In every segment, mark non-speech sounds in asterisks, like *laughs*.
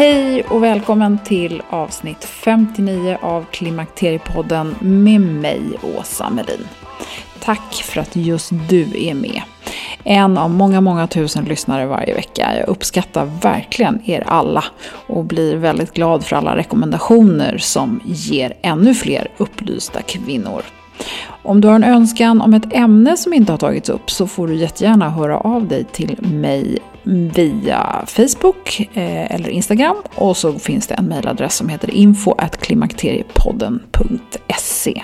Hej och välkommen till avsnitt 59 av Klimakteriepodden med mig, Åsa Melin. Tack för att just du är med. En av många, många tusen lyssnare varje vecka. Jag uppskattar verkligen er alla och blir väldigt glad för alla rekommendationer som ger ännu fler upplysta kvinnor. Om du har en önskan om ett ämne som inte har tagits upp så får du jättegärna höra av dig till mig via Facebook eh, eller Instagram och så finns det en mejladress som heter info.klimakteriepodden.se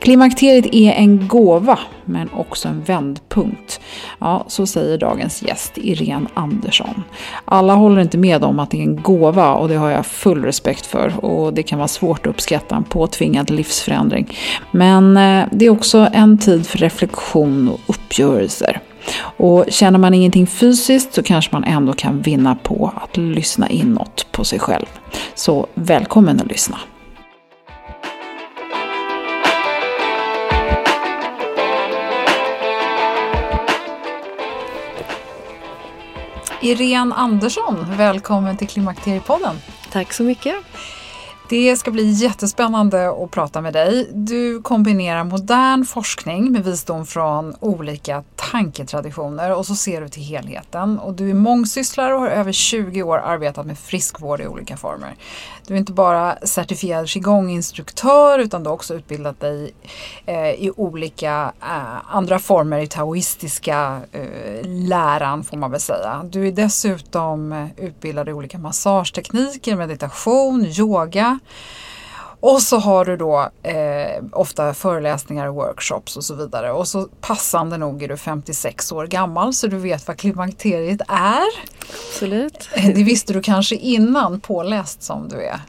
Klimakteriet är en gåva, men också en vändpunkt. Ja, så säger dagens gäst Irene Andersson. Alla håller inte med om att det är en gåva och det har jag full respekt för och det kan vara svårt att uppskatta en påtvingad livsförändring. Men eh, det är också en tid för reflektion och uppgörelser. Och känner man ingenting fysiskt så kanske man ändå kan vinna på att lyssna inåt på sig själv. Så välkommen att lyssna! Irene Andersson, välkommen till Klimakteriepodden. Tack så mycket. Det ska bli jättespännande att prata med dig. Du kombinerar modern forskning med visdom från olika tanketraditioner och så ser du till helheten. Och du är mångsysslare och har över 20 år arbetat med friskvård i olika former. Du är inte bara certifierad qigong-instruktör utan du har också utbildat dig eh, i olika eh, andra former i taoistiska eh, läran får man väl säga. Du är dessutom utbildad i olika massagetekniker, meditation, yoga. Och så har du då eh, ofta föreläsningar workshops och så vidare. Och så passande nog är du 56 år gammal så du vet vad klimakteriet är. Absolut. Eh, det visste du kanske innan, påläst som du är.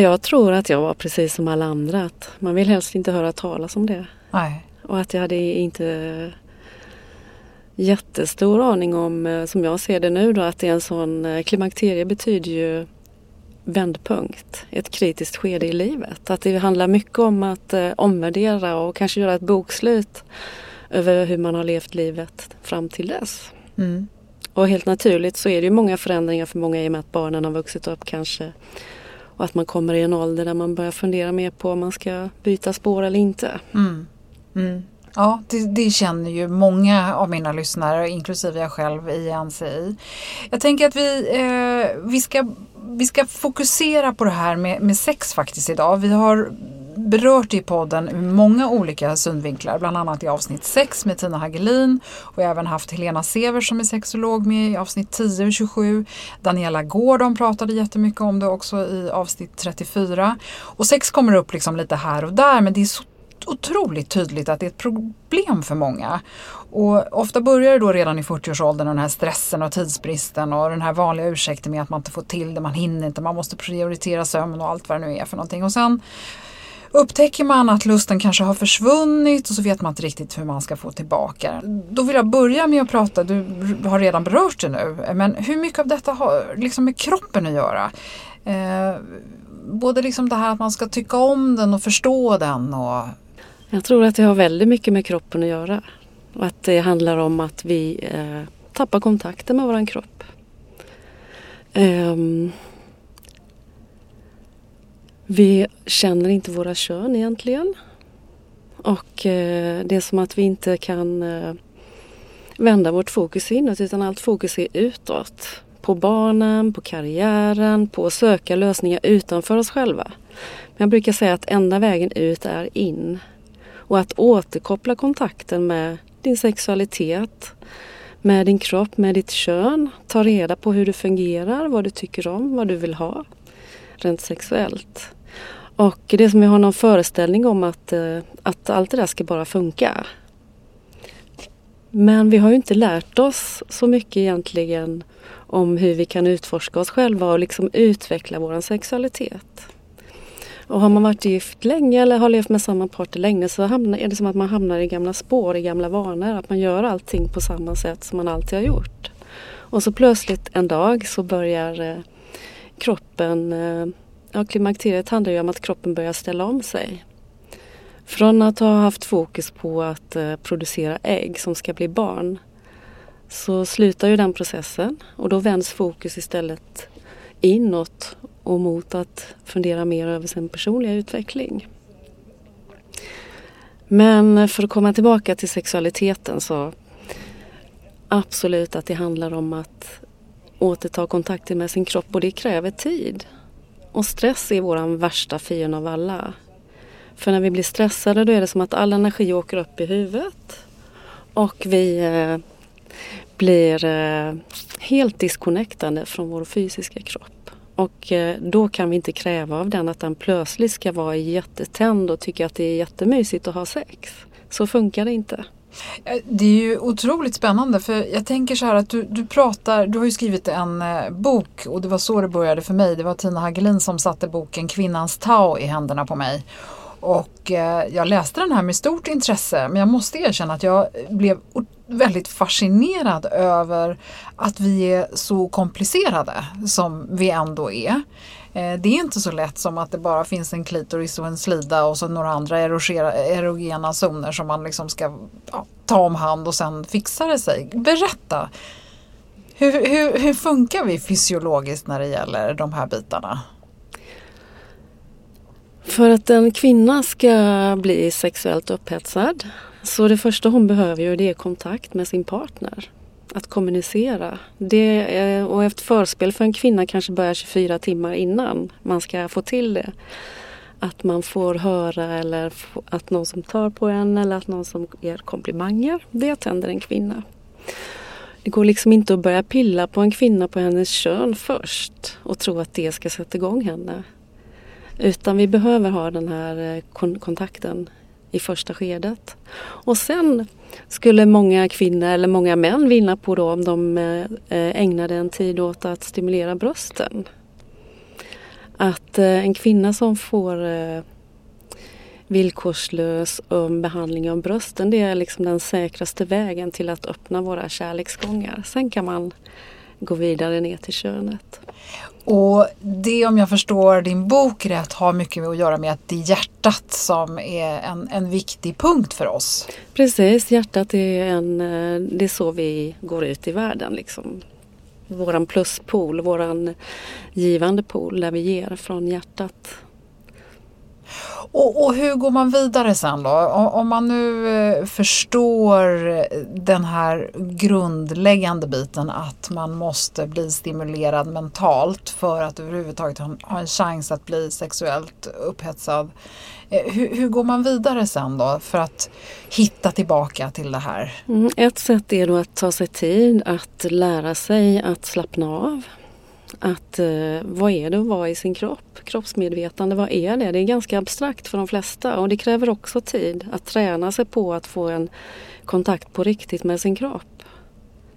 Jag tror att jag var precis som alla andra. Att man vill helst inte höra talas om det. Nej. Och att jag hade inte jättestor aning om, eh, som jag ser det nu då, att det är en sån, eh, klimakterie betyder ju vändpunkt, ett kritiskt skede i livet. Att det handlar mycket om att eh, omvärdera och kanske göra ett bokslut över hur man har levt livet fram till dess. Mm. Och helt naturligt så är det ju många förändringar för många i och med att barnen har vuxit upp kanske. Och att man kommer i en ålder där man börjar fundera mer på om man ska byta spår eller inte. Mm. Mm. Ja, det, det, känner ju många av mina lyssnare, inklusive jag själv, igen sig i. Jag tänker att vi, eh, vi, ska, vi ska fokusera på det här med, med sex faktiskt idag. Vi har berört i podden många olika synvinklar, bland annat i avsnitt 6 med Tina Hagelin och jag har även haft Helena Sever som är sexolog med i avsnitt 10 och 27. Daniela Gordon pratade jättemycket om det också i avsnitt 34. Och sex kommer upp liksom lite här och där men det är så otroligt tydligt att det är ett problem för många. Och ofta börjar det då redan i 40-årsåldern den här stressen och tidsbristen och den här vanliga ursäkten med att man inte får till det, man hinner inte, man måste prioritera sömn och allt vad det nu är för någonting. Och sen Upptäcker man att lusten kanske har försvunnit och så vet man inte riktigt hur man ska få tillbaka den. Då vill jag börja med att prata, du har redan berört det nu, men hur mycket av detta har liksom med kroppen att göra? Eh, både liksom det här att man ska tycka om den och förstå den. Och... Jag tror att det har väldigt mycket med kroppen att göra. Och att det handlar om att vi eh, tappar kontakten med våran kropp. Um, vi känner inte våra kön egentligen. Och eh, det är som att vi inte kan eh, vända vårt fokus inåt utan allt fokus är utåt. På barnen, på karriären, på att söka lösningar utanför oss själva. Men jag brukar säga att enda vägen ut är in. Och att återkoppla kontakten med din sexualitet, med din kropp, med ditt kön. Ta reda på hur du fungerar, vad du tycker om, vad du vill ha rent sexuellt. Och det som jag har någon föreställning om att, eh, att allt det där ska bara funka. Men vi har ju inte lärt oss så mycket egentligen om hur vi kan utforska oss själva och liksom utveckla vår sexualitet. Och har man varit gift länge eller har levt med samma partner länge så är det som att man hamnar i gamla spår, i gamla vanor. Att man gör allting på samma sätt som man alltid har gjort. Och så plötsligt en dag så börjar eh, kroppen, eh, ja klimakteriet handlar ju om att kroppen börjar ställa om sig. Från att ha haft fokus på att eh, producera ägg som ska bli barn så slutar ju den processen och då vänds fokus istället inåt och mot att fundera mer över sin personliga utveckling. Men för att komma tillbaka till sexualiteten så absolut att det handlar om att återta kontakten med sin kropp och det kräver tid. Och stress är vår värsta fiende av alla. För när vi blir stressade då är det som att all energi åker upp i huvudet och vi eh, blir eh, helt disconnectade från vår fysiska kropp. Och eh, då kan vi inte kräva av den att den plötsligt ska vara jättetänd och tycka att det är jättemysigt att ha sex. Så funkar det inte. Eh, det är ju otroligt spännande för jag tänker så här att du, du pratar, du har ju skrivit en eh, bok och det var så det började för mig. Det var Tina Hagelin som satte boken Kvinnans Tao i händerna på mig. Och jag läste den här med stort intresse men jag måste erkänna att jag blev väldigt fascinerad över att vi är så komplicerade som vi ändå är. Eh, det är inte så lätt som att det bara finns en klitoris och en slida och så några andra erogena zoner som man liksom ska ja, ta om hand och sen fixa det sig. Berätta! Hur, hur, hur funkar vi fysiologiskt när det gäller de här bitarna? För att en kvinna ska bli sexuellt upphetsad så det första hon behöver ju det är kontakt med sin partner. Att kommunicera. Det, och ett förspel för en kvinna kanske börjar 24 timmar innan man ska få till det. Att man får höra eller att någon som tar på en eller att någon som ger komplimanger. Det tänder en kvinna. Det går liksom inte att börja pilla på en kvinna på hennes kön först och tro att det ska sätta igång henne. Utan vi behöver ha den här eh, kontakten i första skedet. Och sen skulle många kvinnor eller många män vinna på då om de eh, ägnade en tid åt att stimulera brösten. Att eh, en kvinna som får eh, villkorslös um, behandling av brösten det är liksom den säkraste vägen till att öppna våra kärleksgångar. Sen kan man gå vidare ner till könet. Och det om jag förstår din bok rätt har mycket att göra med att det är hjärtat som är en, en viktig punkt för oss. Precis, hjärtat är, en, eh, det är så vi går ut i världen. Liksom. Våran pluspol, våran givande pool där vi ger från hjärtat. Och, och, hur går man vidare sen då? Om man nu eh, förstår den här grundläggande biten att man måste bli stimulerad mentalt för att överhuvudtaget ha en chans att bli sexuellt upphetsad. Eh, hur, hur går man vidare sen då för att hitta tillbaka till det här? Mm, ett sätt är då att ta sig tid att lära sig att slappna av. att eh, vad är det att vara i sin kropp? Kroppsmedvetande, vad är det? Det är ganska abstrakt för de flesta och det kräver också tid att träna sig på att få en kontakt på riktigt med sin kropp.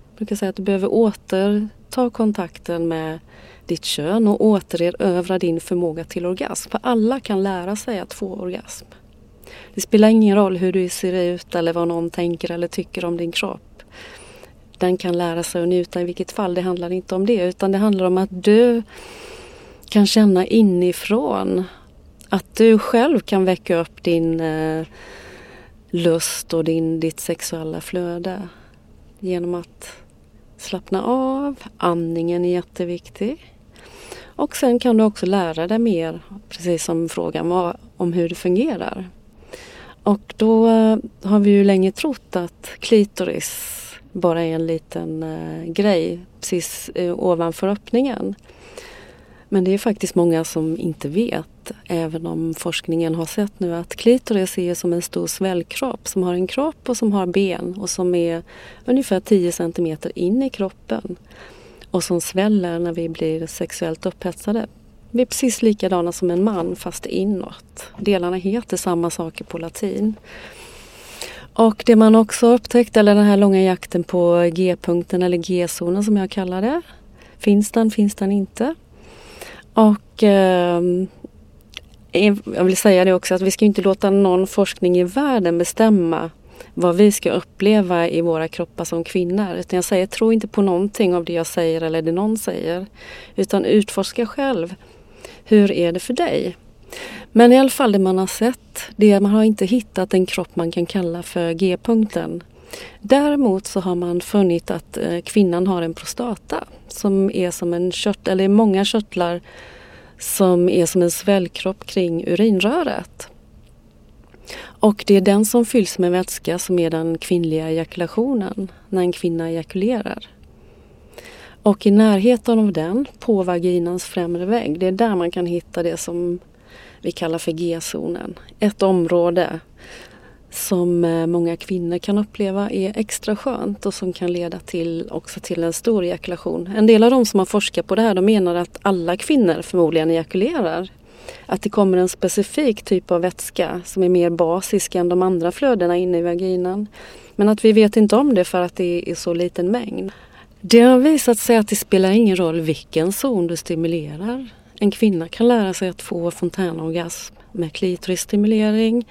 Jag brukar säga att du behöver återta kontakten med ditt kön och återerövra din förmåga till orgasm. För alla kan lära sig att få orgasm. Det spelar ingen roll hur du ser ut eller vad någon tänker eller tycker om din kropp. Den kan lära sig att njuta i vilket fall. Det handlar inte om det utan det handlar om att du kan känna inifrån att du själv kan väcka upp din eh, lust och din, ditt sexuella flöde genom att slappna av. Andningen är jätteviktig. Och sen kan du också lära dig mer, precis som frågan var, om hur det fungerar. Och då eh, har vi ju länge trott att klitoris bara är en liten eh, grej precis eh, ovanför öppningen. Men det är faktiskt många som inte vet, även om forskningen har sett nu att klitoris är som en stor svällkropp som har en kropp och som har ben och som är ungefär 10 cm in i kroppen och som sväller när vi blir sexuellt upphetsade. Vi är precis likadana som en man fast inåt. Delarna heter samma saker på latin. Och det man också upptäckt, eller den här långa jakten på G-punkten eller G-zonen som jag kallar det. Finns den, finns den inte? Och eh, jag vill säga det också att vi ska inte låta någon forskning i världen bestämma vad vi ska uppleva i våra kroppar som kvinnor. Utan jag säger, tro inte på någonting av det jag säger eller det någon säger. Utan utforska själv. Hur är det för dig? Men i alla fall det man har sett, det man har inte hittat en kropp man kan kalla för G-punkten. Däremot så har man funnit att eh, kvinnan har en prostata som är som en kört, eller många körtlar som är som en svällkropp kring urinröret. Och det är den som fylls med vätska som är den kvinnliga ejakulationen, när en kvinna ejakulerar. Och i närheten av den, på vaginans främre vägg, det är där man kan hitta det som vi kallar för G-zonen. Ett område som eh, många kvinnor kan uppleva är extra skönt och som kan leda till också till en stor ejakulation. En del av de som har forskat på det här de menar att alla kvinnor förmodligen ejakulerar. Att det kommer en specifik typ av vätska som är mer basisk än de andra flödena inne i vaginan. Men att vi vet inte om det för att det är så liten mängd. Det har visat sig att det spelar ingen roll vilken zon du stimulerar. En kvinna kan lära sig att få fontänorgasm med klitorisstimulering,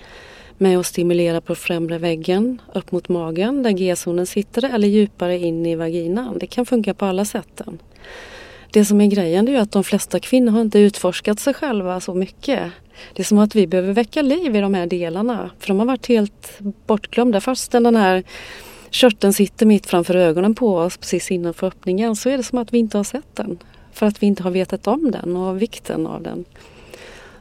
med att stimulera på främre väggen upp mot magen där G-zonen sitter eller djupare in i vaginan. Det kan funka på alla sätten. Det som är grejen är att de flesta kvinnor har inte utforskat sig själva så mycket. Det är som att vi behöver väcka liv i de här delarna för de har varit helt bortglömda. Fastän den här körteln sitter mitt framför ögonen på oss precis innanför öppningen så är det som att vi inte har sett den. För att vi inte har vetat om den och vikten av den.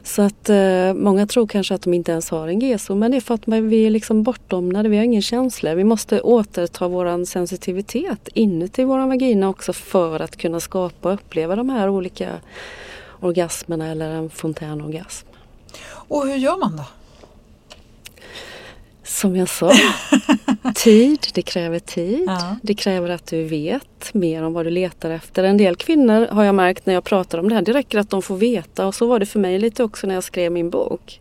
Så att eh, många tror kanske att de inte ens har en GESO men det är för att vi är liksom bortdomnade, vi har ingen känsla. Vi måste återta våran sensitivitet inuti våran vagina också för att kunna skapa och uppleva de här olika orgasmerna eller en fontänorgasm. Och hur gör man då? Som jag sa, *laughs* tid, det kräver tid. Ja. Det kräver att du vet mer om vad du letar efter. En del kvinnor har jag märkt när jag pratar om det här, det räcker att de får veta och så var det för mig lite också när jag skrev min bok.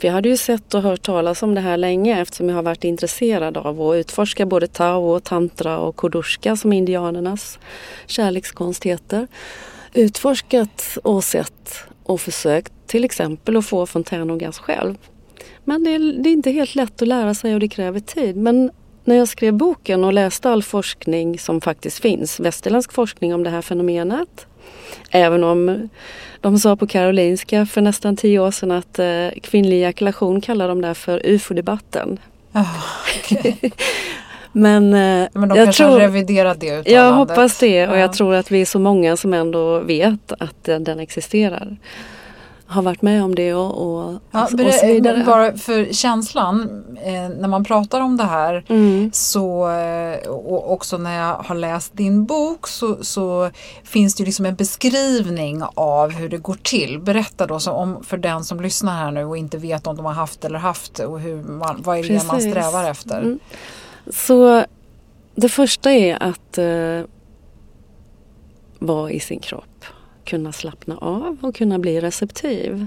För jag hade ju sett och hört talas om det här länge eftersom jag har varit intresserad av att utforska både tao och tantra och kodushka som indianernas kärlekskonst heter. Utforskat och sett och försökt till exempel att få fontänorgasm själv. Men det är, det är inte helt lätt att lära sig och det kräver tid. Men när jag skrev boken och läste all forskning som faktiskt finns, västerländsk forskning om det här fenomenet. Även om de sa på Karolinska för nästan tio år sedan att eh, kvinnlig ejakulation kallar de där för ufo-debatten. Oh, okay. *laughs* Men, eh, Men de jag kanske tror, har reviderat det uttalandet. Jag hoppas det och Ja. jag tror att vi är så många som ändå vet att eh, den existerar. Har varit med om det och, och, Ja, och, så vidare. bara för känslan eh, när man pratar om det här Mm. så eh, och också när jag har läst din bok så, så finns det ju liksom en beskrivning av hur det går till. Berätta då om, för den som lyssnar här nu och inte vet om de har haft eller haft och hur man, vad är det man Precis. strävar efter. Mm. Så det första är att eh, vara i sin kropp kunna slappna av och kunna bli receptiv.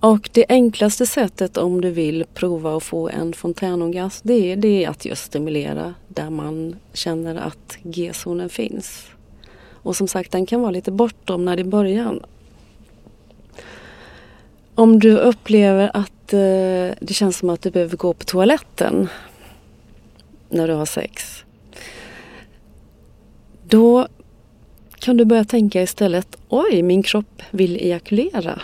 Och det enklaste sättet om du vill prova att få en fontänorgasm det är, det är att just stimulera där man känner att G-zonen finns. Och som sagt den kan vara lite bortom när det är början. Om du upplever att eh, det känns som att du behöver gå på toaletten när du har sex. Då kan du börja tänka istället, oj min kropp vill ejakulera.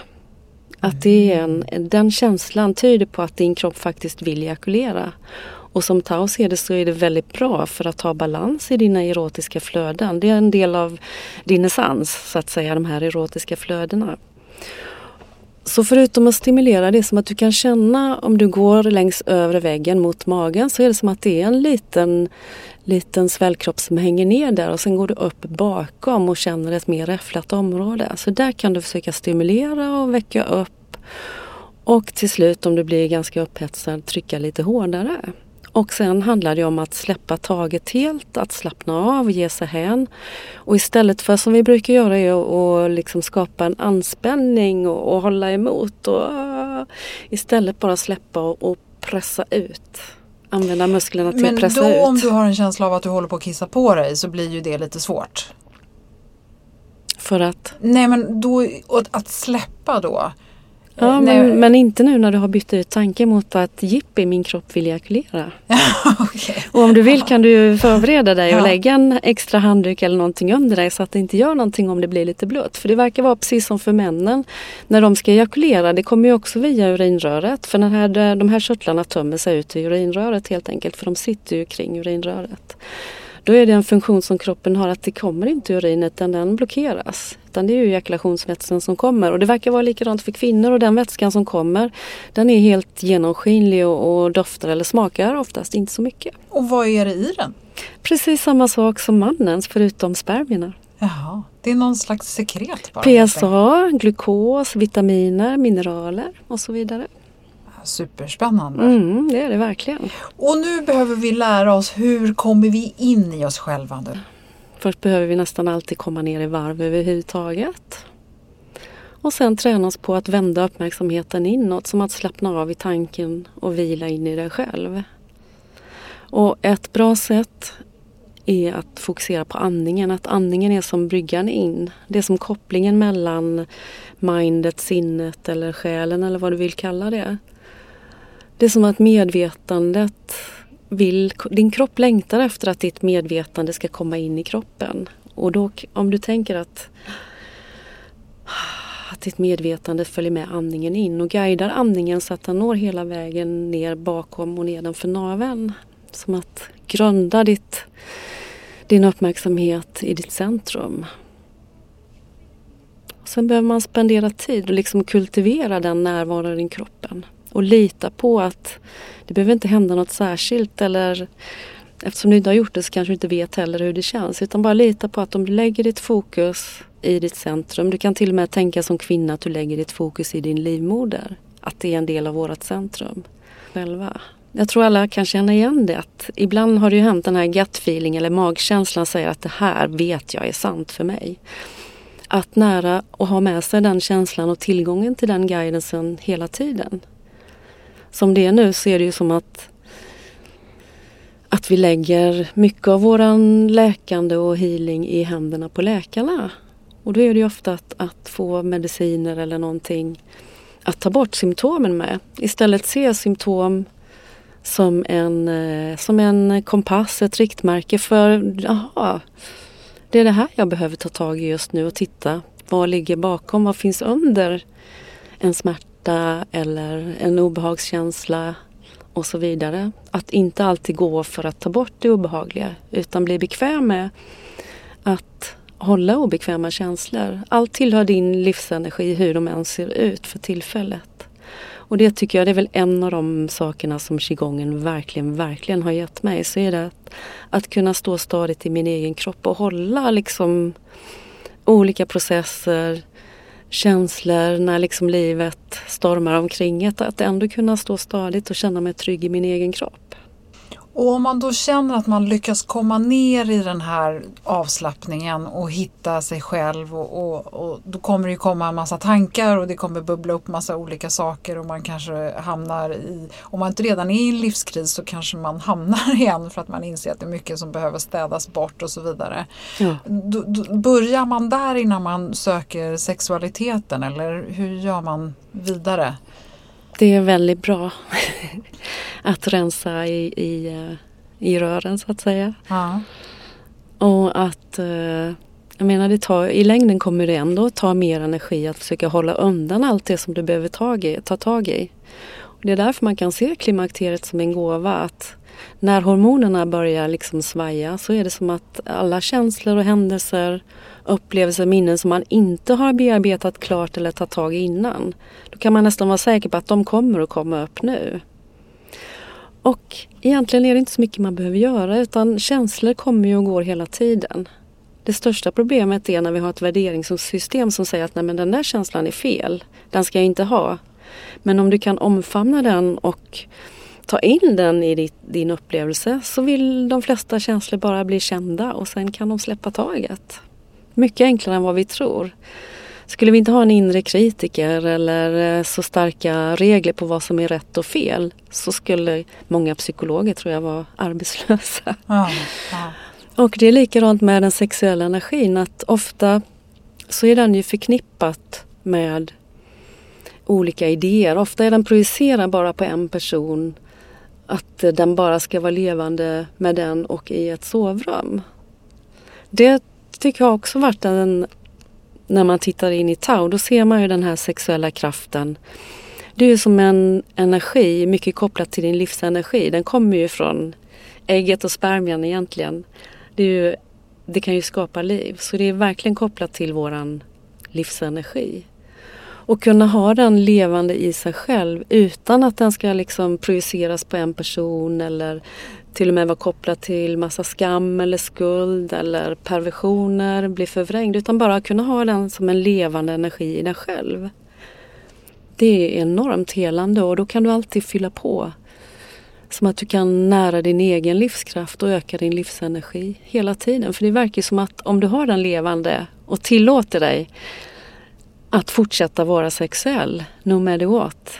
Att det är en, den känslan tyder på att din kropp faktiskt vill ejakulera. Och som Tao ser det så är det väldigt bra för att ha balans i dina erotiska flöden. Det är en del av din essens, så att säga, de här erotiska flödena. Så förutom att stimulera det som att du kan känna om du går längs övre väggen mot magen så är det som att det är en liten, liten svällkropp som hänger ner där och sen går du upp bakom och känner ett mer räfflat område. Så där kan du försöka stimulera och väcka upp och till slut om du blir ganska upphetsad trycka lite hårdare. Och sen handlar det om att släppa taget helt, att slappna av och ge sig hän. Och istället för som vi brukar göra är att liksom skapa en anspänning och, och hålla emot. Och, uh, istället bara släppa och, och pressa ut. Använda musklerna till Men att pressa då ut. om du har en känsla av att du håller på att kissa på dig så blir ju det lite svårt. För att, Nej men då, att släppa då. Ja, Nej, men, men inte nu när du har bytt ut tanken mot att jippi, min kropp vill ejakulera. *laughs* Okej. Och om du vill kan du förbereda dig och Ja. lägga en extra handduk eller någonting under dig så att det inte gör någonting om det blir lite blött. För det verkar vara precis som för männen. När de ska ejakulera, det kommer ju också via urinröret. För den här, de här körtlarna tömmer sig ut i urinröret helt enkelt för de sitter ju kring urinröret. Då är det en funktion som kroppen har att det kommer inte urin utan den blockeras. Utan det är ju ejakulationsvätskan som kommer och det verkar vara likadant för kvinnor och den vätskan som kommer den är helt genomskinlig och, och doftar eller smakar oftast inte så mycket. Och vad är det i den? Precis samma sak som mannens förutom spermierna. Jaha, det är någon slags sekret bara. PSA, glukos, vitaminer, mineraler och så vidare. Superspännande. Mm, det är det verkligen. Och nu behöver vi lära oss hur kommer vi in i oss själva nu? Först behöver vi nästan alltid komma ner i varv överhuvudtaget. Och sen träna oss på att vända uppmärksamheten inåt som att slappna av i tanken och vila in i dig själv. Och ett bra sätt är att fokusera på andningen. Att andningen är som bryggan in. Det är som kopplingen mellan mindet, sinnet eller själen eller vad du vill kalla det. Det är som att medvetandet vill, din kropp längtar efter att ditt medvetande ska komma in i kroppen. Och då, om du tänker att, att ditt medvetande följer med andningen in och guidar andningen så att den når hela vägen ner bakom och nedanför naveln. Som att grunda ditt, din uppmärksamhet i ditt centrum. Sen behöver man spendera tid och liksom kultivera den närvaron i kroppen. Och lita på att det behöver inte hända något särskilt eller eftersom du inte har gjort det så kanske du inte vet heller hur det känns. Utan bara lita på att om du lägger ditt fokus i ditt centrum. Du kan till och med tänka som kvinna att du lägger ditt fokus i din livmoder. Att det är en del av vårt centrum. Själva. Jag tror alla kan känna igen det. Att ibland har det ju hänt den här gut feeling eller magkänslan säger att det här vet jag är sant för mig. Att nära och ha med sig den känslan och tillgången till den guidansen hela tiden. Som det är nu så är det ju som att att vi lägger mycket av våran läkande och healing i händerna på läkarna. Och då är det ju ofta att, att få mediciner eller någonting att ta bort symptomen med. Istället se symptom som en, eh, som en kompass, ett riktmärke för aha, det är det här jag behöver ta tag i just nu och titta. Vad ligger bakom? Vad finns under en smärta eller en obehagskänsla och så vidare. Att inte alltid gå för att ta bort det obehagliga utan bli bekväm med att hålla obekväma känslor. Allt tillhör din livsenergi hur de än ser ut för tillfället. Och det tycker jag det är väl en av de sakerna som qigongen verkligen, verkligen har gett mig. Så är det att, att kunna stå stadigt i min egen kropp och hålla liksom olika processer, känslor när liksom livet stormar omkring ett. Att ändå kunna stå stadigt och känna mig trygg i min egen kropp. Och om man då känner att man lyckas komma ner i den här avslappningen och hitta sig själv och, och, och, då kommer det komma en massa tankar och det kommer bubbla upp massa olika saker och man kanske hamnar i, om man inte redan är i en livskris så kanske man *laughs* hamnar igen för att man inser att det är mycket som behöver städas bort och så vidare. Ja. Då, då börjar man där innan man söker sexualiteten eller hur gör man vidare? Det är väldigt bra *laughs* att rensa i, i, eh, i rören så att säga. Ja. Och att eh, jag menar, det tar, i längden kommer det ändå ta mer energi att försöka hålla undan allt det som du behöver ta, i, ta tag i. Och det är därför man kan se klimakteriet som en gåva. Att när hormonerna börjar liksom svaja så är det som att alla känslor och händelser, upplevelser, minnen som man inte har bearbetat klart eller tagit tag i innan. Då kan man nästan vara säker på att de kommer att komma upp nu. Och egentligen är det inte så mycket man behöver göra utan känslor kommer ju och går hela tiden. Det största problemet är när vi har ett värderingssystem som säger att Nej, men den där känslan är fel, den ska jag inte ha. Men om du kan omfamna den och ta in den i din upplevelse så vill de flesta känslor bara bli kända och sen kan de släppa taget. Mycket enklare än vad vi tror. Skulle vi inte ha en inre kritiker eller eh, så starka regler på vad som är rätt och fel så skulle många psykologer tror jag vara arbetslösa. Ja, ja. Och det är likadant med den sexuella energin att ofta så är den ju förknippat med olika idéer. Ofta är den projicerad bara på en person. Att den bara ska vara levande med den och i ett sovrum. Det tycker jag också varit en när man tittar in i Tau, då ser man ju den här sexuella kraften. Det är ju som en energi, mycket kopplat till din livsenergi. Den kommer ju från ägget och spermien egentligen. Det, ju, det kan ju skapa liv, så det är verkligen kopplat till våran livsenergi. Och kunna ha den levande i sig själv utan att den ska liksom projiceras på en person eller till och med vara kopplad till massa skam eller skuld eller perversioner, bli förvrängd. Utan bara kunna ha den som en levande energi i dig själv. Det är enormt helande och då kan du alltid fylla på. Som att du kan nära din egen livskraft och öka din livsenergi hela tiden. För det verkar som att om du har den levande och tillåter dig att fortsätta vara sexuell, no matter what,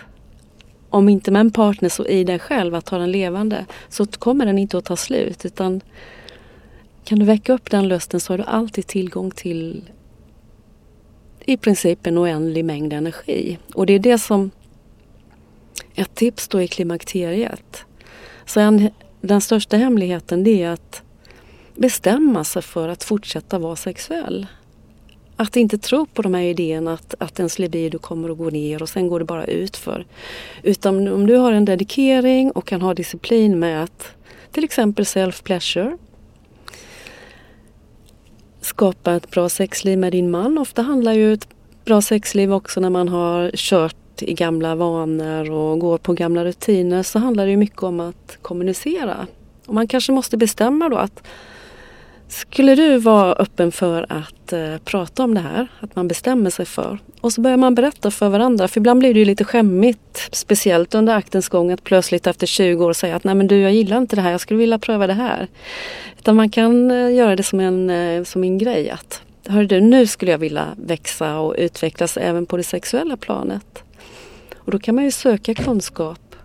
om inte med en partner så i dig själv att ha den levande så kommer den inte att ta slut utan kan du väcka upp den lusten så har du alltid tillgång till i princip en oändlig mängd energi. Och det är det som ett tips då i klimakteriet. Så en, den största hemligheten det är att bestämma sig för att fortsätta vara sexuell. Att inte tro på de här idéerna att, att ens libido kommer att gå ner och sen går det bara ut för. Utan om du har en dedikering och kan ha disciplin med att till exempel self-pleasure. Skapa ett bra sexliv med din man. Ofta handlar ju ett bra sexliv också när man har kört i gamla vanor och går på gamla rutiner så handlar det mycket om att kommunicera. Och man kanske måste bestämma då att skulle du vara öppen för att eh, prata om det här, att man bestämmer sig för? Och så börjar man berätta för varandra, för ibland blir det ju lite skämmigt, speciellt under aktens gång, att plötsligt efter 20 år säga att nej men du jag gillar inte det här, jag skulle vilja pröva det här. Utan man kan eh, göra det som en, eh, som en grej att Hör du, nu skulle jag vilja växa och utvecklas även på det sexuella planet. Och då kan man ju söka kunskap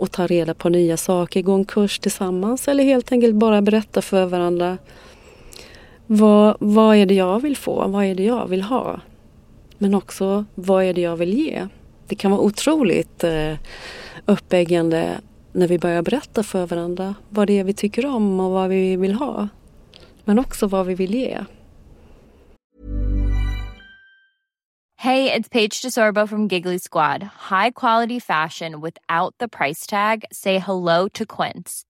och ta reda på nya saker, gå en kurs tillsammans eller helt enkelt bara berätta för varandra vad, vad är det jag vill få? Vad är det jag vill ha? Men också vad är det jag vill ge? Det kan vara otroligt eh, uppeggande när vi börjar berätta för varandra vad det är vi tycker om och vad vi vill ha. Men också vad vi vill ge. Hej, det är Paige DeSorbo från Giggly Squad. High quality fashion without the price tag. Say hello to Quince.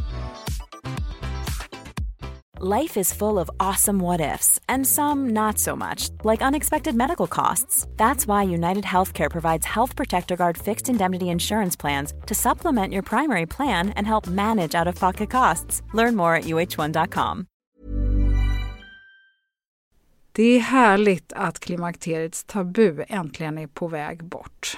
Life is full of awesome what ifs, and some not so much, like unexpected medical costs. That's why United Healthcare provides Health Protector Guard fixed indemnity insurance plans to supplement your primary plan and help manage out of pocket costs. Learn more at uh1.com. Det är härligt att klimakteriets tabu äntligen är på väg bort.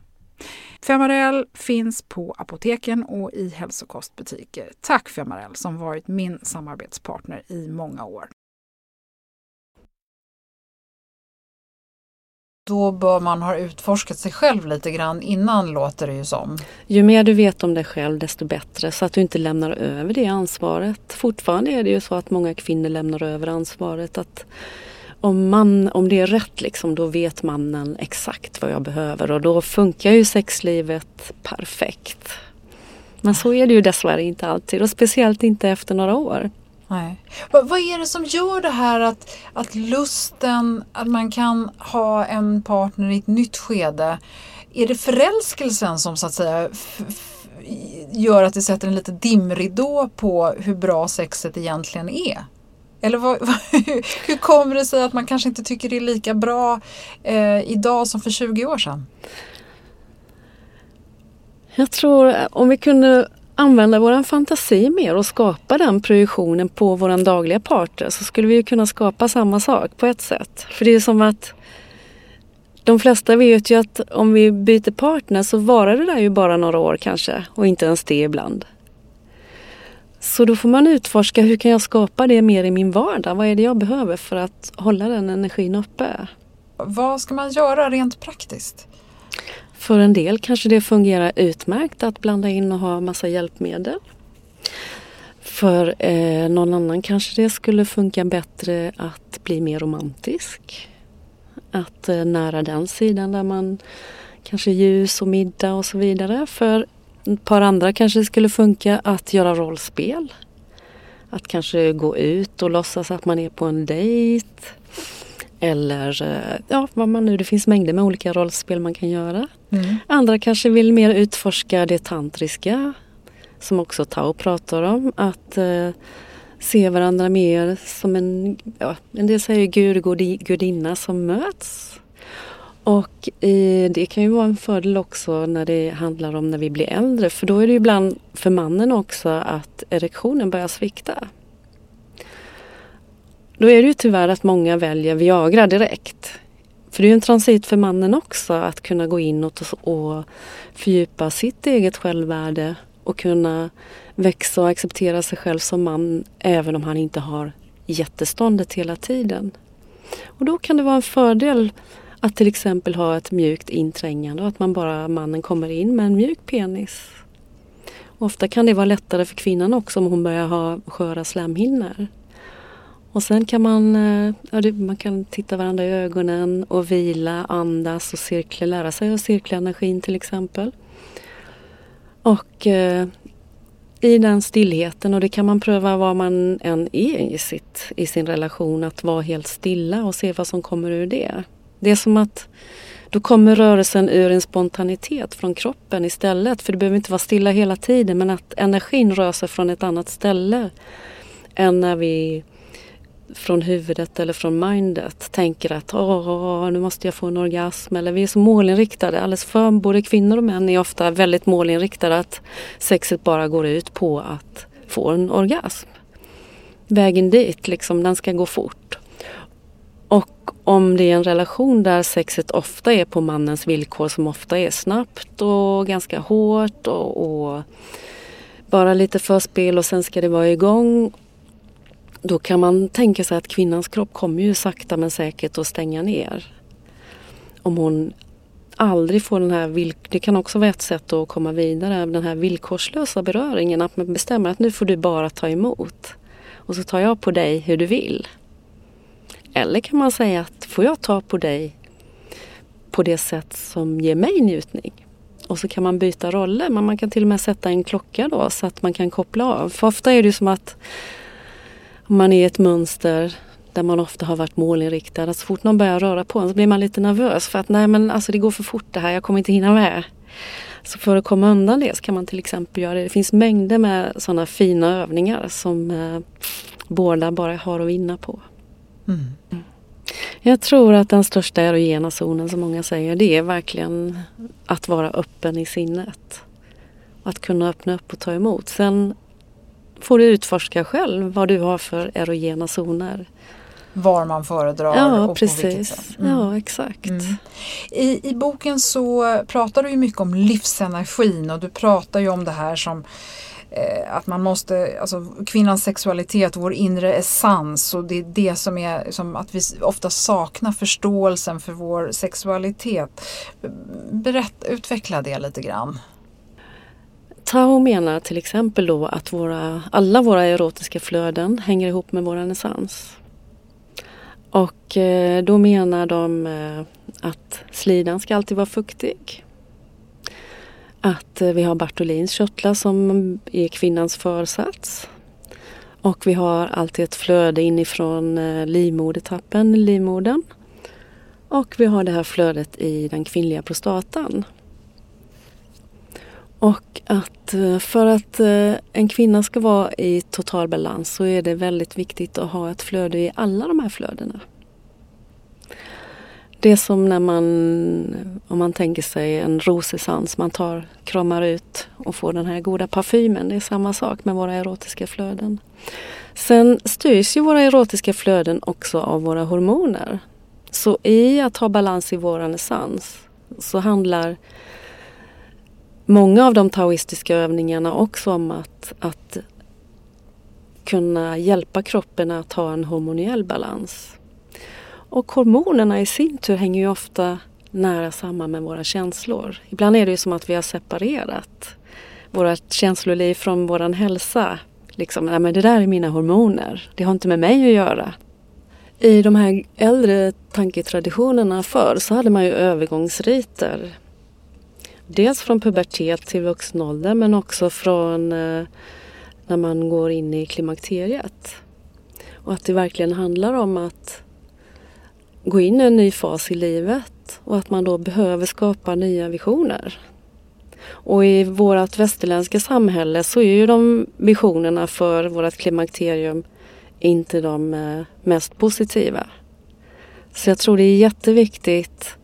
Femarel finns på apoteken och i hälsokostbutiker. Tack Femarel som varit min samarbetspartner i många år. Då bör man ha utforskat sig själv lite grann innan låter det ju som. Ju mer du vet om dig själv desto bättre så att du inte lämnar över det ansvaret. Fortfarande är det ju så att många kvinnor lämnar över ansvaret att om, man, om det är rätt liksom, då vet mannen exakt vad jag behöver och då funkar ju sexlivet perfekt. Men så är det ju dessvärre inte alltid och speciellt inte efter några år. Nej. Vad, vad är det som gör det här att, att lusten, att man kan ha en partner i ett nytt skede. Är det förälskelsen som så att säga gör att det sätter en liten dimridå på hur bra sexet egentligen är? Eller *laughs* vad, hur kommer det sig att man kanske inte tycker det är lika bra eh, idag som för 20 år sedan? Jag tror om vi kunde använda vår fantasi mer och skapa den projektionen på vår dagliga partner så skulle vi kunna skapa samma sak på ett sätt. För det är som att de flesta vet ju att om vi byter partner så varar det där ju bara några år kanske och inte ens det ibland. Så då får man utforska hur kan jag skapa det mer i min vardag? Vad är det jag behöver för att hålla den energin uppe? Vad ska man göra rent praktiskt? För en del kanske det fungerar utmärkt att blanda in och ha massa hjälpmedel. För eh, någon annan kanske det skulle funka bättre att bli mer romantisk. Att eh, nära den sidan där man kanske ljus och middag och så vidare. För ett par andra kanske skulle funka att göra rollspel. Att kanske gå ut och låtsas att man är på en dejt. Eller eh, ja, vad man nu, det finns mängder med olika rollspel man kan göra. Mm. Andra kanske vill mer utforska det tantriska som också Tao pratar om. Att eh, se varandra mer som en, ja, en del säger gud och gudinna som möts. Och eh, det kan ju vara en fördel också när det handlar om när vi blir äldre för då är det ju ibland för mannen också att erektionen börjar svikta. Då är det ju tyvärr att många väljer Viagra direkt. För det är ju en transit för mannen också att kunna gå inåt och fördjupa sitt eget självvärde och kunna växa och acceptera sig själv som man även om han inte har jätteståndet hela tiden. Och då kan det vara en fördel att till exempel ha ett mjukt inträngande och att man bara, mannen kommer in med en mjuk penis. Ofta kan det vara lättare för kvinnan också om hon börjar ha sköra slemhinnor. Och sen kan man, eh, ja, man kan titta varandra i ögonen och vila, andas och cirkla, lära sig att cirkla energin till exempel. Och eh, i den stillheten och det kan man pröva var man än är i, sitt, i sin relation att vara helt stilla och se vad som kommer ur det. Det är som att då kommer rörelsen ur en spontanitet från kroppen istället. För det behöver inte vara stilla hela tiden men att energin rör sig från ett annat ställe än när vi från huvudet eller från mindet tänker att åh, nu måste jag få en orgasm. Eller vi är så målinriktade, alldeles för både kvinnor och män är ofta väldigt målinriktade att sexet bara går ut på att få en orgasm. vägen dit, liksom, den ska gå fort. Om det är en relation där sexet ofta är på mannens villkor som ofta är snabbt och ganska hårt och, och bara lite förspel och sen ska det vara igång. Då kan man tänka sig att kvinnans kropp kommer ju sakta men säkert att stänga ner. Om hon aldrig får den här, det kan också vara ett sätt att komma vidare, den här villkorslösa beröringen. Att man bestämmer att nu får du bara ta emot. Och så tar jag på dig hur du vill. Eller kan man säga att får jag ta på dig på det sätt som ger mig njutning? Och så kan man byta roller, men man kan till och med sätta en klocka då så att man kan koppla av. För ofta är det ju som att man är i ett mönster där man ofta har varit målinriktad. Att så fort någon börjar röra på en så blir man lite nervös för att nej men alltså det går för fort det här, jag kommer inte hinna med. Så för att komma undan det så kan man till exempel göra det. Det finns mängder med sådana fina övningar som eh, båda bara har att vinna på. Mm. Jag tror att den största erogena zonen som många säger det är verkligen att vara öppen i sinnet. Att kunna öppna upp och ta emot. Sen får du utforska själv vad du har för erogena zoner. Var man föredrar ja, och precis. på vilket sätt. Mm. Ja, exakt. Mm. I, I boken så pratar du mycket om livsenergin och du pratar ju om det här som Eh, att man måste, alltså kvinnans sexualitet, vår inre essens och det är det som är som att vi ofta saknar förståelsen för vår sexualitet. Berätta, utveckla det lite grann. Tao menar till exempel då att våra, alla våra erotiska flöden hänger ihop med vår essens. Och eh, då menar de eh, att slidan ska alltid vara fuktig. Att eh, vi har Bartolins körtlar som är kvinnans försats. Och vi har alltid ett flöde inifrån eh, livmodertappen, livmodern. Och vi har det här flödet i den kvinnliga prostatan. Och att eh, för att en kvinna ska vara i total balans så är det väldigt viktigt att ha ett flöde i alla de här flödena. Det är som när man, om man tänker sig en rosessens, man tar, kramar ut och får den här goda parfymen. Det är samma sak med våra erotiska flöden. Sen styrs ju våra erotiska flöden också av våra hormoner. Så i att ha balans i vår essens så handlar många av de taoistiska övningarna också om att, att kunna hjälpa kroppen att ha en hormoniell balans. Och hormonerna i sin tur hänger ju ofta nära samman med våra känslor. Ibland är det ju som att vi har separerat vårt känsloliv från vår hälsa. Liksom, nej men det där är mina hormoner, det har inte med mig att göra. I de här äldre tanketraditionerna förr så hade man ju övergångsriter. Dels från pubertet till vuxen ålder men också från eh, när man går in i klimakteriet. Och att det verkligen handlar om att gå in i en ny fas i livet och att man då behöver skapa nya visioner. Och i vårt västerländska samhälle så är ju de visionerna för vårt klimakterium inte de eh, mest positiva. Så jag tror det är jätteviktigt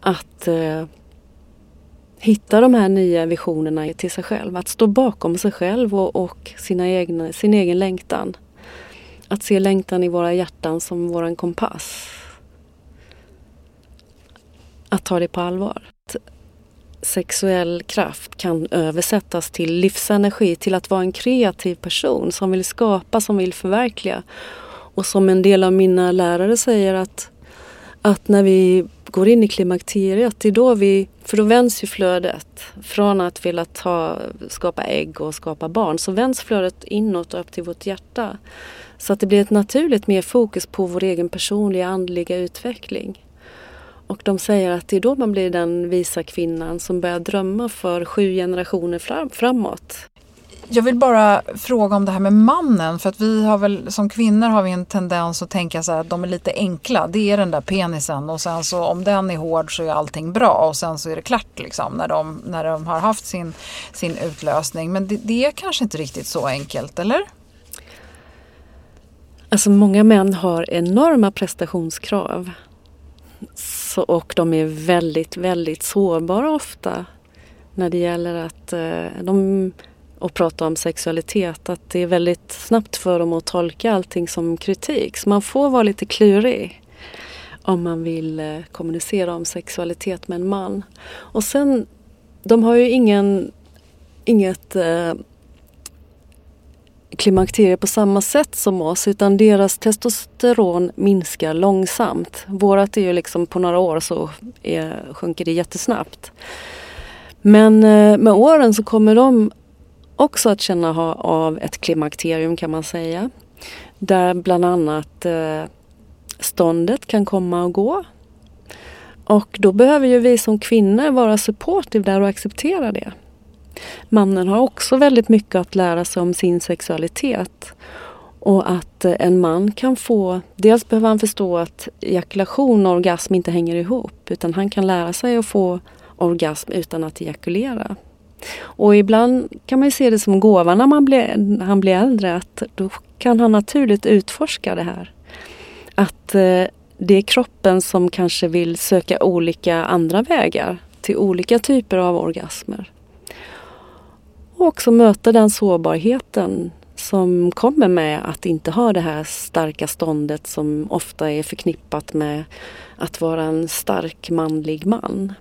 att eh, hitta de här nya visionerna till sig själv. Att stå bakom sig själv och, och sina egna, sin egen längtan. Att se längtan i våra hjärtan som våran kompass. Att ta det på allvar. Sexuell kraft kan översättas till livsenergi, till att vara en kreativ person som vill skapa, som vill förverkliga. Och som en del av mina lärare säger att, att när vi går in i klimakteriet, det är då vi, för då vänds ju flödet. Från att vilja ta, skapa ägg och skapa barn så vänds flödet inåt och upp till vårt hjärta. Så att det blir ett naturligt mer fokus på vår egen personliga andliga utveckling. Och de säger att det är då man blir den visa kvinnan som börjar drömma för sju generationer fram, framåt. Jag vill bara fråga om det här med mannen för att vi har väl som kvinnor har vi en tendens att tänka så här att de är lite enkla. Det är den där penisen och sen så om den är hård så är allting bra och sen så är det klart liksom när de, när de har haft sin, sin utlösning. Men det, det är kanske inte riktigt så enkelt, eller? Alltså många män har enorma prestationskrav. Så, och de är väldigt, väldigt sårbara ofta när det gäller att eh, de och prata om sexualitet att det är väldigt snabbt för dem att tolka allting som kritik. Så man får vara lite klurig om man vill eh, kommunicera om sexualitet med en man. Och sen, de har ju ingen, inget eh, klimakteriet på samma sätt som oss utan deras testosteron minskar långsamt. Vårat är ju liksom på några år så är, sjunker det jättesnabbt. Men eh, med åren så kommer de också att känna av ett klimakterium kan man säga. Där bland annat eh, ståndet kan komma och gå. Och då behöver ju vi som kvinnor vara supportive där och acceptera det. Mannen har också väldigt mycket att lära sig om sin sexualitet. Och att eh, en man kan få, dels behöver han förstå att ejakulation och orgasm inte hänger ihop utan han kan lära sig att få orgasm utan att ejakulera. Och ibland kan man se det som gåva när man blir, han blir äldre att då kan han naturligt utforska det här. Att eh, det är kroppen som kanske vill söka olika andra vägar till olika typer av orgasmer. Och också möta den sårbarheten som kommer med att inte ha det här starka ståndet som ofta är förknippat med att vara en stark manlig man.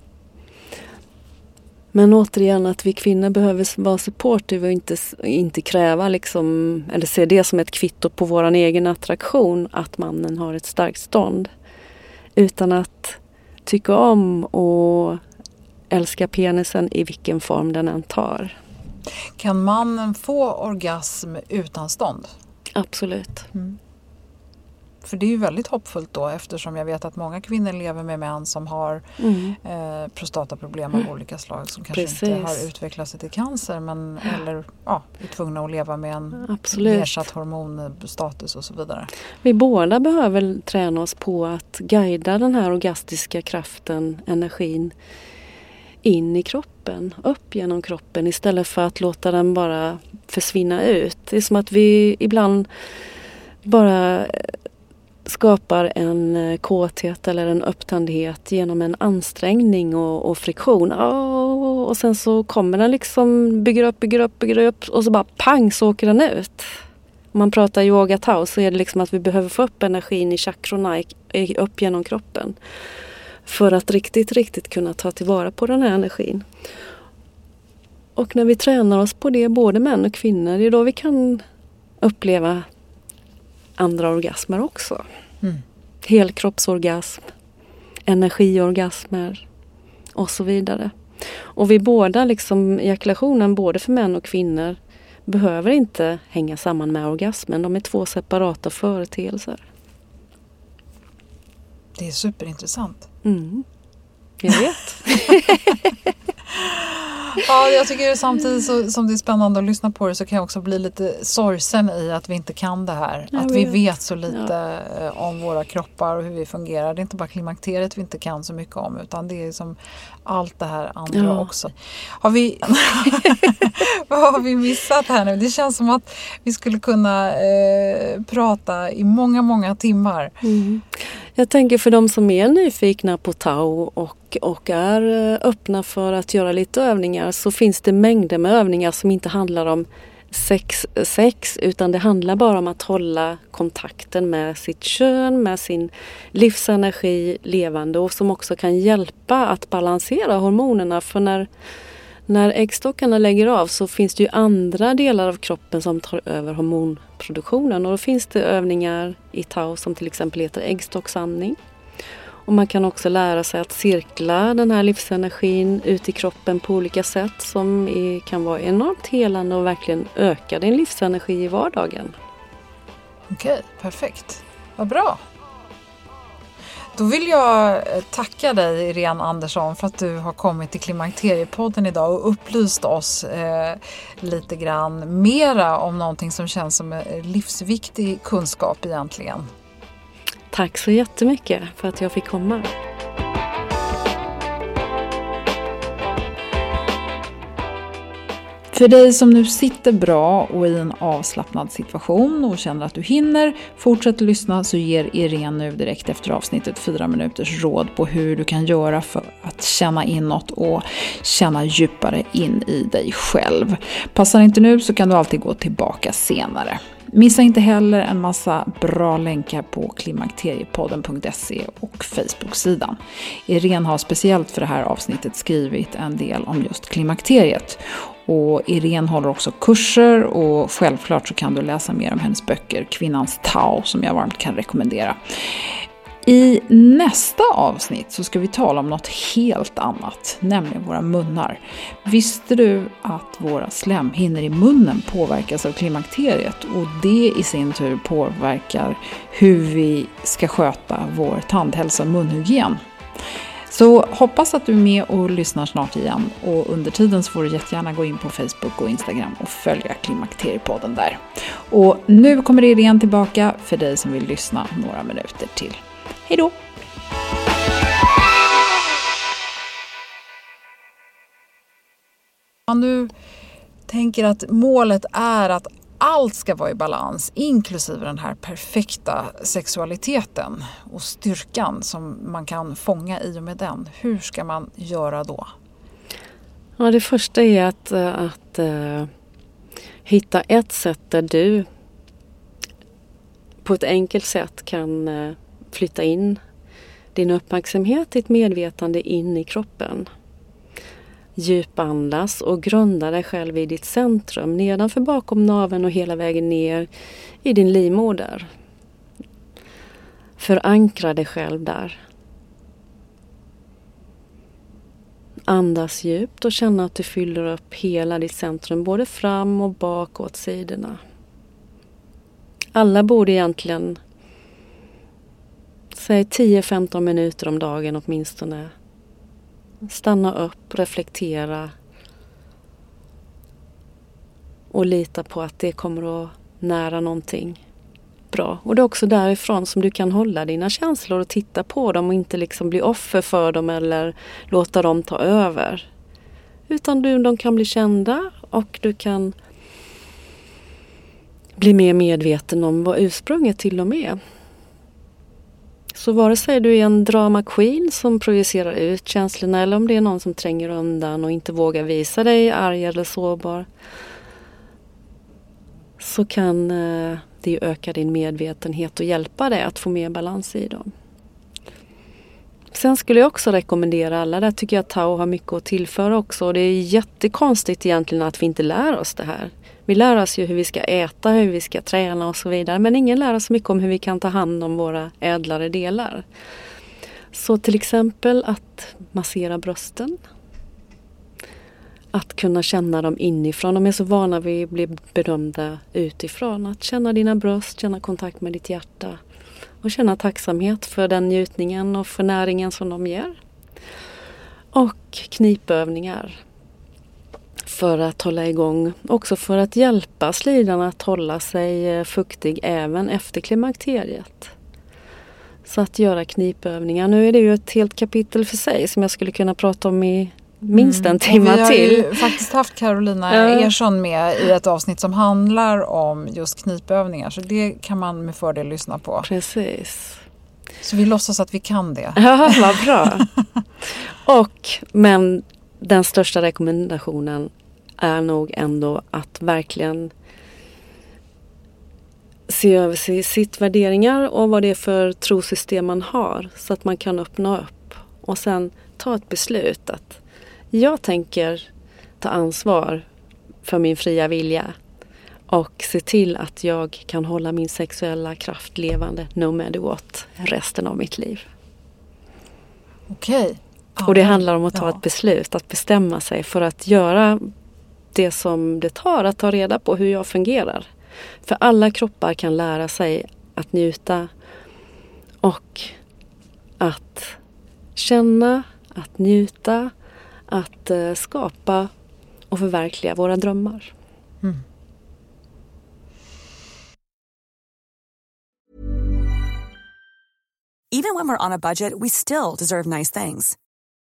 Men återigen att vi kvinnor behöver vara supportive och inte, inte kräva liksom, eller se det som ett kvitto på vår egen attraktion att mannen har ett starkt stånd. Utan att tycka om och älska penisen i vilken form den än tar. Kan mannen få orgasm utan stånd? Absolut. Mm. För det är ju väldigt hoppfullt då eftersom jag vet att många kvinnor lever med män som har mm. eh, prostataproblem av mm. olika slag som kanske Precis. inte har utvecklat sig till cancer men eller ja, är tvungna att leva med en Absolut. nedsatt hormonstatus och så vidare. Vi båda behöver träna oss på att guida den här orgastiska kraften, energin in i kroppen, upp genom kroppen istället för att låta den bara försvinna ut. Det är som att vi ibland bara eh, skapar en eh, kåthet eller en upptändhet genom en ansträngning och, och friktion. Oh, och sen så kommer den liksom, bygger upp, bygger upp, bygger upp och så bara pang så åker den ut. Om man pratar yoga tao så är det liksom att vi behöver få upp energin i chakrona upp genom kroppen. För att riktigt, riktigt kunna ta tillvara på den här energin. Och när vi tränar oss på det, både män och kvinnor, det är då vi kan uppleva andra orgasmer också. Mm. Helkroppsorgasm, energiorgasmer och så vidare. Och vi båda, liksom ejakulationen både för män och kvinnor, behöver inte hänga samman med orgasmen. De är två separata företeelser. Det är superintressant. Mm. Jag vet. *laughs* Ja, jag tycker samtidigt så, som det är spännande att lyssna på det så kan jag också bli lite sorgsen i att vi inte kan det här. Jag att vet. vi vet så lite ja. Eh, om våra kroppar och hur vi fungerar. Det är inte bara klimakteriet vi inte kan så mycket om utan det är som allt det här andra ja. också. Har vi, *laughs* vad har vi missat här nu? Det känns som att vi skulle kunna eh, prata i många, många timmar. Mm. Jag tänker för de som är nyfikna på Tao och, och är eh, öppna för att göra lite övningar så finns det mängder med övningar som inte handlar om sex, sex utan det handlar bara om att hålla kontakten med sitt kön, med sin livsenergi levande och som också kan hjälpa att balansera hormonerna. För när, när äggstockarna lägger av så finns det ju andra delar av kroppen som tar över hormonproduktionen och då finns det övningar i tau som till exempel heter äggstocksandning. Och man kan också lära sig att cirkla den här livsenergin ut i kroppen på olika sätt som är, kan vara enormt helande och verkligen öka din livsenergi i vardagen. Okej, perfekt. Vad bra. Då vill jag eh, tacka dig Irene Andersson för att du har kommit till Klimakteriepodden idag och upplyst oss eh, lite grann mera om någonting som känns som livsviktig kunskap egentligen. Tack så jättemycket för att jag fick komma. För dig som nu sitter bra och i en avslappnad situation och känner att du hinner, fortsätt lyssna så ger Irene nu direkt efter avsnittet fyra minuters råd på hur du kan göra för att känna inåt och känna djupare in i dig själv. Passar inte nu så kan du alltid gå tillbaka senare. Missa inte heller en massa bra länkar på klimakteriepodden.se och Facebook-sidan. Irene har speciellt för det här avsnittet skrivit en del om just klimakteriet. Och Irene håller också kurser och självklart så kan du läsa mer om hennes böcker Kvinnans Tao som jag varmt kan rekommendera. I nästa avsnitt så ska vi tala om något helt annat, nämligen våra munnar. Visste du att våra slemhinnor i munnen påverkas av klimakteriet och det i sin tur påverkar hur vi ska sköta vår tandhälsa och munhygien? Så hoppas att du är med och lyssnar snart igen och under tiden så får du jättegärna gå in på Facebook och Instagram och följa Klimakteriepodden där. Och nu kommer idén tillbaka för dig som vill lyssna några minuter till. Hej då! Om du tänker att målet är att allt ska vara i balans, inklusive den här perfekta sexualiteten och styrkan som man kan fånga i och med den. Hur ska man göra då? Ja, det första är att, eh, att uh, hitta ett sätt där du på ett enkelt sätt kan uh, flytta in din uppmärksamhet, ditt medvetande in i kroppen. Djupandas och grunda dig själv i ditt centrum nedanför bakom naveln och hela vägen ner i din livmoder. Förankra dig själv där. Andas djupt och känna att du fyller upp hela ditt centrum både fram och bak åt sidorna. Alla borde egentligen Säg 10-15 minuter om dagen åtminstone. Stanna upp, reflektera och lita på att det kommer att nära någonting bra. Och det är också därifrån som du kan hålla dina känslor och titta på dem och inte liksom bli offer för dem eller låta dem ta över. Utan du, de kan bli kända och du kan bli mer medveten om vad ursprunget till och med så vare sig du är en drama queen som projicerar ut känslorna eller om det är någon som tränger undan och inte vågar visa dig arg eller sårbar så kan eh, det öka din medvetenhet och hjälpa dig att få mer balans i dem. Sen skulle jag också rekommendera alla, där tycker jag att Tao har mycket att tillföra också. Och det är jättekonstigt egentligen att vi inte lär oss det här. Vi lär oss ju hur vi ska äta, hur vi ska träna och så vidare. Men ingen lär oss mycket om hur vi kan ta hand om våra ädlare delar. Så till exempel att massera brösten. Att kunna känna dem inifrån. De är så vana vid att bli bedömda utifrån. Att känna dina bröst, känna kontakt med ditt hjärta. Och känna tacksamhet för den njutningen och för näringen som de ger. Och knipövningar för att hålla igång, också för att hjälpa slidan att hålla sig eh, fuktig även efter klimakteriet. Så att göra knipövningar. Nu är det ju ett helt kapitel för sig som jag skulle kunna prata om i minst en mm. timme till. Vi har ju faktiskt haft Carolina ja. Ersson med i ett avsnitt som handlar om just knipövningar. Så det kan man med fördel lyssna på. Precis. Så vi låtsas att vi kan det. Ja, vad bra. *laughs* Och, men den största rekommendationen är nog ändå att verkligen se över sitt värderingar och vad det är för trosystem man har så att man kan öppna upp och sen ta ett beslut att jag tänker ta ansvar för min fria vilja och se till att jag kan hålla min sexuella kraft levande no matter what resten av mitt liv. Okej. Och det handlar om att ta ja. ett beslut, att bestämma sig för att göra det som det tar att ta reda på hur jag fungerar. För alla kroppar kan lära sig att njuta och att känna, att njuta, att uh, skapa och förverkliga våra drömmar. Mm. Even when we're on a budget we still deserve nice things.